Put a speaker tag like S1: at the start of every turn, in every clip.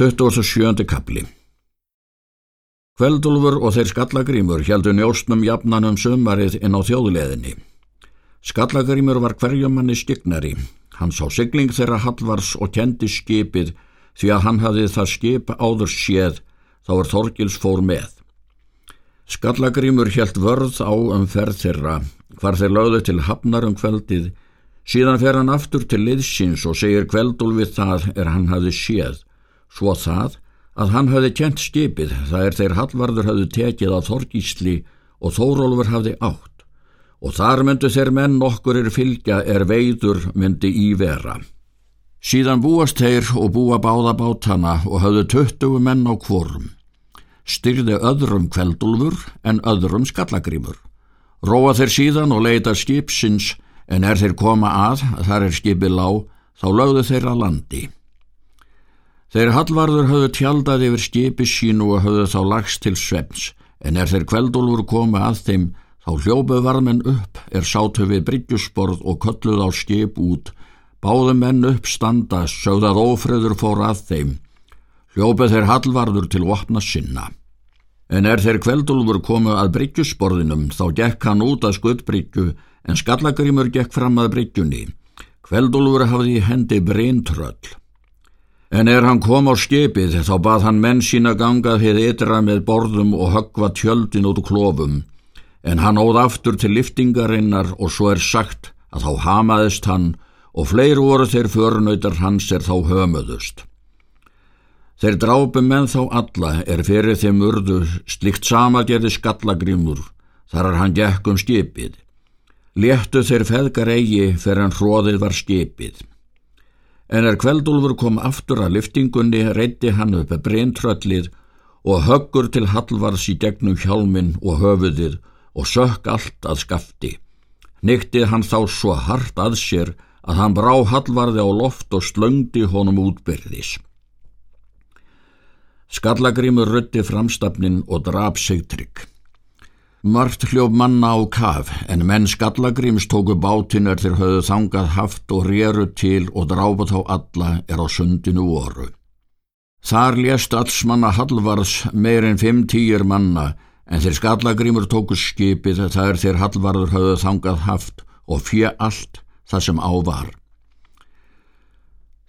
S1: 27. kapli Kveldulfur og þeir skallagrímur heldu njóstnum jafnanum sömarið inn á þjóðleðinni. Skallagrímur var hverjumanni stygnari. Hann sá sigling þeirra Hallvars og kendi skipið því að hann hafði það skip áður séð þá er Þorgils fór með. Skallagrímur helt vörð á um ferð þeirra hvar þeir lögðu til hafnar um kveldið síðan fer hann aftur til liðsins og segir Kveldulfið það er hann hafði séð svo það að hann hafði kjent skipið, það er þeir Hallvarður hafði tekið á Þorgísli og Þórólfur hafði átt og þar myndu þeir menn okkur er fylgja er veidur myndi í vera. Síðan búast þeir og búa báða bátana og hafðu töttugu menn á kvorum. Styrði öðrum kveldulfur en öðrum skallagrímur. Róa þeir síðan og leita skipsins en er þeir koma að, þar er skipið lág, þá lögðu þeir að landi. Þeir Hallvarður höfðu tjaldað yfir skipi sínu og höfðu þá lagst til svems, en er þeir kveldólfur komið að þeim, þá hljópuð varmenn upp, er sátu við bryggjusborð og kölluð á skip út, báðu menn upp standa, sögðað ófröður fór að þeim, hljópuð þeir Hallvarður til vopna sinna. En er þeir kveldólfur komið að bryggjusborðinum, þá gekk hann út að skuttbryggju, en skallagrimur gekk fram að bryggjunni. Kveldólfur hafði í hendi breintröll. En er hann kom á skipið þá bað hann menn sína gangað heið ytra með borðum og höggva tjöldin út klófum, en hann óð aftur til liftingarinnar og svo er sagt að þá hamaðist hann og fleir voru þeir förnöytar hans er þá hömuðust. Þeir drápu menn þá alla er fyrir þeim urðu slikt sama gerði skallagrimur þar er hann gekk um skipið. Léttu þeir feðgar eigi fyrir hann hróðið var skipið. En er kveldúlfur kom aftur að liftingunni reyndi hann upp að breintröllið og höggur til Hallvars í gegnum hjálmin og höfuðið og sökk allt að skafti. Nyktið hann þá svo hart að sér að hann brá Hallvarði á loft og slöngdi honum útbyrðis. Skallagrimur rutti framstafnin og draf sig trygg. Mart hljóf manna á kaf en menn skallagrims tóku bátinn er þeir höfðu þangað haft og réru til og drápa þá alla er á sundinu voru. Þar lést allsmanna Hallvars meirinn fimm týjir manna en þeir skallagrimur tóku skipið það er þeir Hallvarður höfðu þangað haft og fjö allt það sem á var.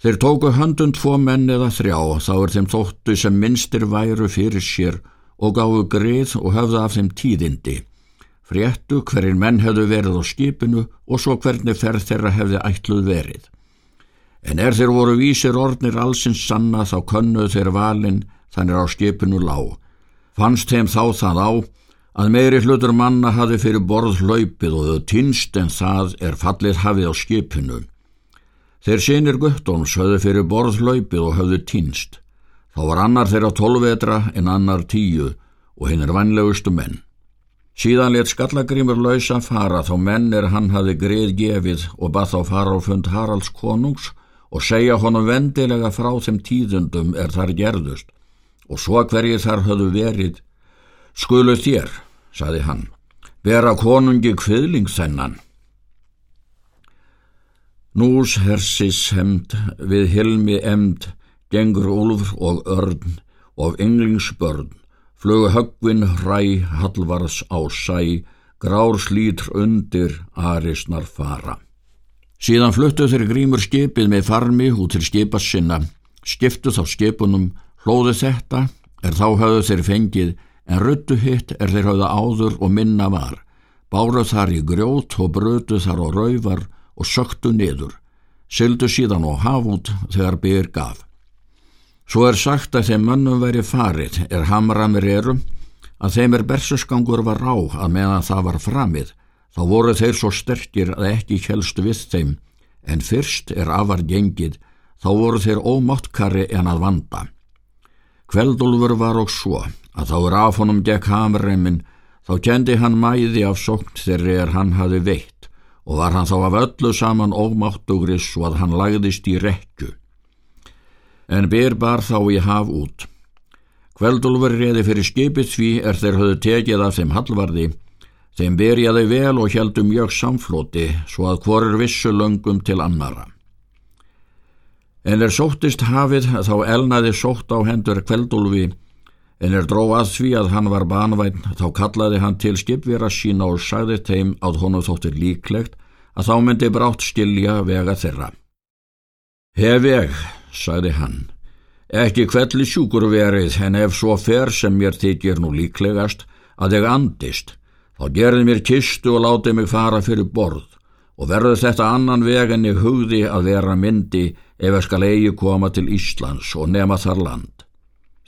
S1: Þeir tóku höndund tvo menn eða þrjá þá er þeim þóttu sem minnstir væru fyrir sér og gáðu greið og höfðu af þeim tíðindi. Fréttu hverjir menn hefðu verið á skipinu og svo hvernig ferð þeirra hefði ætluð verið. En er þeir voru vísir ornir allsins sanna þá könnuð þeir valin þannig á skipinu lág. Fannst þeim þá það á að meiri hlutur manna hafi fyrir borð hlaupið og þau týnst en það er fallið hafið á skipinu. Þeir senir Guttóns höfðu fyrir borð hlaupið og höfðu týnst. Þá var annar þeirra tólvetra en annar tíu og hinn er vannlegustu menn. Síðan let skallagrimur lausa fara þá menn er hann hafi greið gefið og bað þá fara á fund Haralds konungs og segja honum vendilega frá þeim tíðundum er þar gerðust og svo hverjir þar höfðu verið. Skulu þér, saði hann, vera konungi kviðling þennan. Nús hersis hemd við hilmi emd gengur úlfur og örn og ynglingsbörn, flögu höggvin hræ hallvars á sæ, grár slítur undir arisnar fara. Síðan fluttu þeir grímur skipið með farmi út til skipast sinna, skiptu þá skipunum, hlóðu þetta er þá höfðu þeir fengið, en ruttu hitt er þeir höfðu áður og minna var, báruð þar í grjót og brödu þar á rauvar og söktu niður, syldu síðan á hafút þegar byr gaf. Svo er sagt að þeim mönnum veri farið er hamramir erum að þeim er bersusgangur var rá að meðan það var framið þá voru þeir svo sterkir að ekki helstu við þeim en fyrst er afar gengið þá voru þeir ómáttkari en að vanda. Kveldulfur var og svo að þá er af honum gekk hamreimin þá kendi hann mæði af sókn þeirri er hann hafi veitt og var hann þá af öllu saman ómáttugri svo að hann lagðist í rekju en ber bar þá í haf út. Kveldulfur reði fyrir skipið því er þeir höfðu tekið af þeim hallvarði, þeim berjaði vel og heldum mjög samflóti svo að hvorur vissu löngum til annara. En er sóttist hafið þá elnaði sótt á hendur kveldulfi en er dró að því að hann var banvæn þá kallaði hann til skipvera sína og sagði þeim að honum þóttir líklegt að þá myndi brátt skilja vega þeirra. Hef ég, sagði hann, ekki kvelli sjúkur verið en ef svo fer sem mér þykir nú líklegast að ég andist, þá gerði mér kistu og láti mig fara fyrir borð. Og verður þetta annan veg en ég hugði að vera myndi ef ég skal eigi koma til Íslands og nema þar land.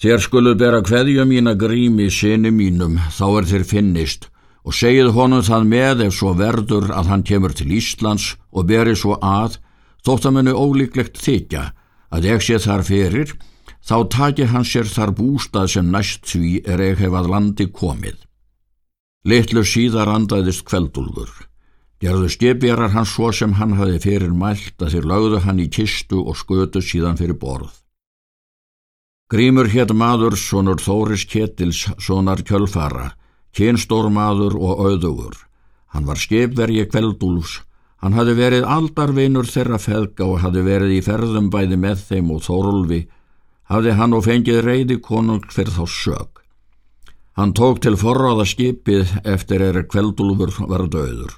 S1: Þér skuluð bera hverju mína grími sinni mínum þá er þér finnist. Og segið honum það með ef svo verður að hann kemur til Íslands og beri svo að þótt að mennu ólíklegt þykja að ef sé þar fyrir þá taki hann sér þar bústað sem næst því er ekki að landi komið. Littlu síðar andaðist kveldulfur. Gerðu skipjarar hann svo sem hann hafi fyrir mælt að þeir lögðu hann í kistu og skötu síðan fyrir borð. Grímur hétt maður, sonur Þóris Ketils, sonar kjölfara, kynstór maður og auðugur. Hann var skipvergi kveldúls, hann hafi verið aldarvinur þeirra feðga og hafi verið í ferðum bæði með þeim og Þórulfi, hafi hann og fengið reyði konung fyrir þá sög. Hann tók til forráða skipið eftir er kveldúlfur var döður.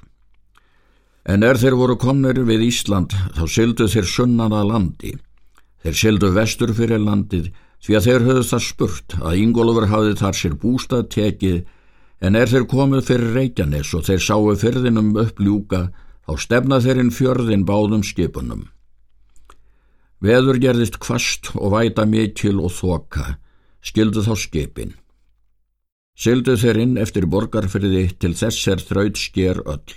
S1: En er þeir voru komnir við Ísland þá syldu þeir sunnan að landi. Þeir syldu vestur fyrir landið því að þeir höfðu það spurt að Ingólfur hafði þar sér bústað tekið en er þeir komið fyrir Reykjanes og þeir sáu fyrðinum upp ljúka þá stefna þeirinn fjörðin báðum skipunum. Veður gerðist kvast og væta mikil og þoka, skildu þá skipin. Sildu þeir inn eftir borgarfyrði til þess er þraut sker öll,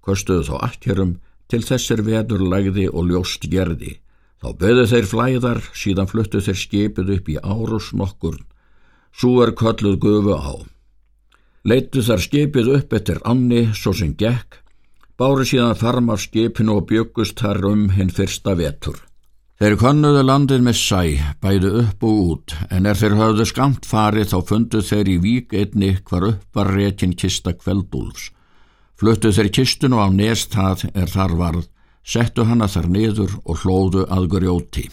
S1: kostuðu þá akkjörum til þess er veður lagði og ljóst gerði Þá böðu þeir flæðar, síðan fluttu þeir skipið upp í árus nokkur, svo er kölluð gufu á. Leitu þar skipið upp eftir anni, svo sem gekk, báru síðan farm af skipinu og byggust þar um hinn fyrsta vetur. Þeir konnuðu landið með sæ, bæðu upp og út, en er þeir höfðu skamt farið þá fundu þeir í vík einni hvar upp var rekin kista kveldúlfs. Fluttu þeir kistinu á nest það er þar varð, settu hana þar niður og hlóðu að grjóti.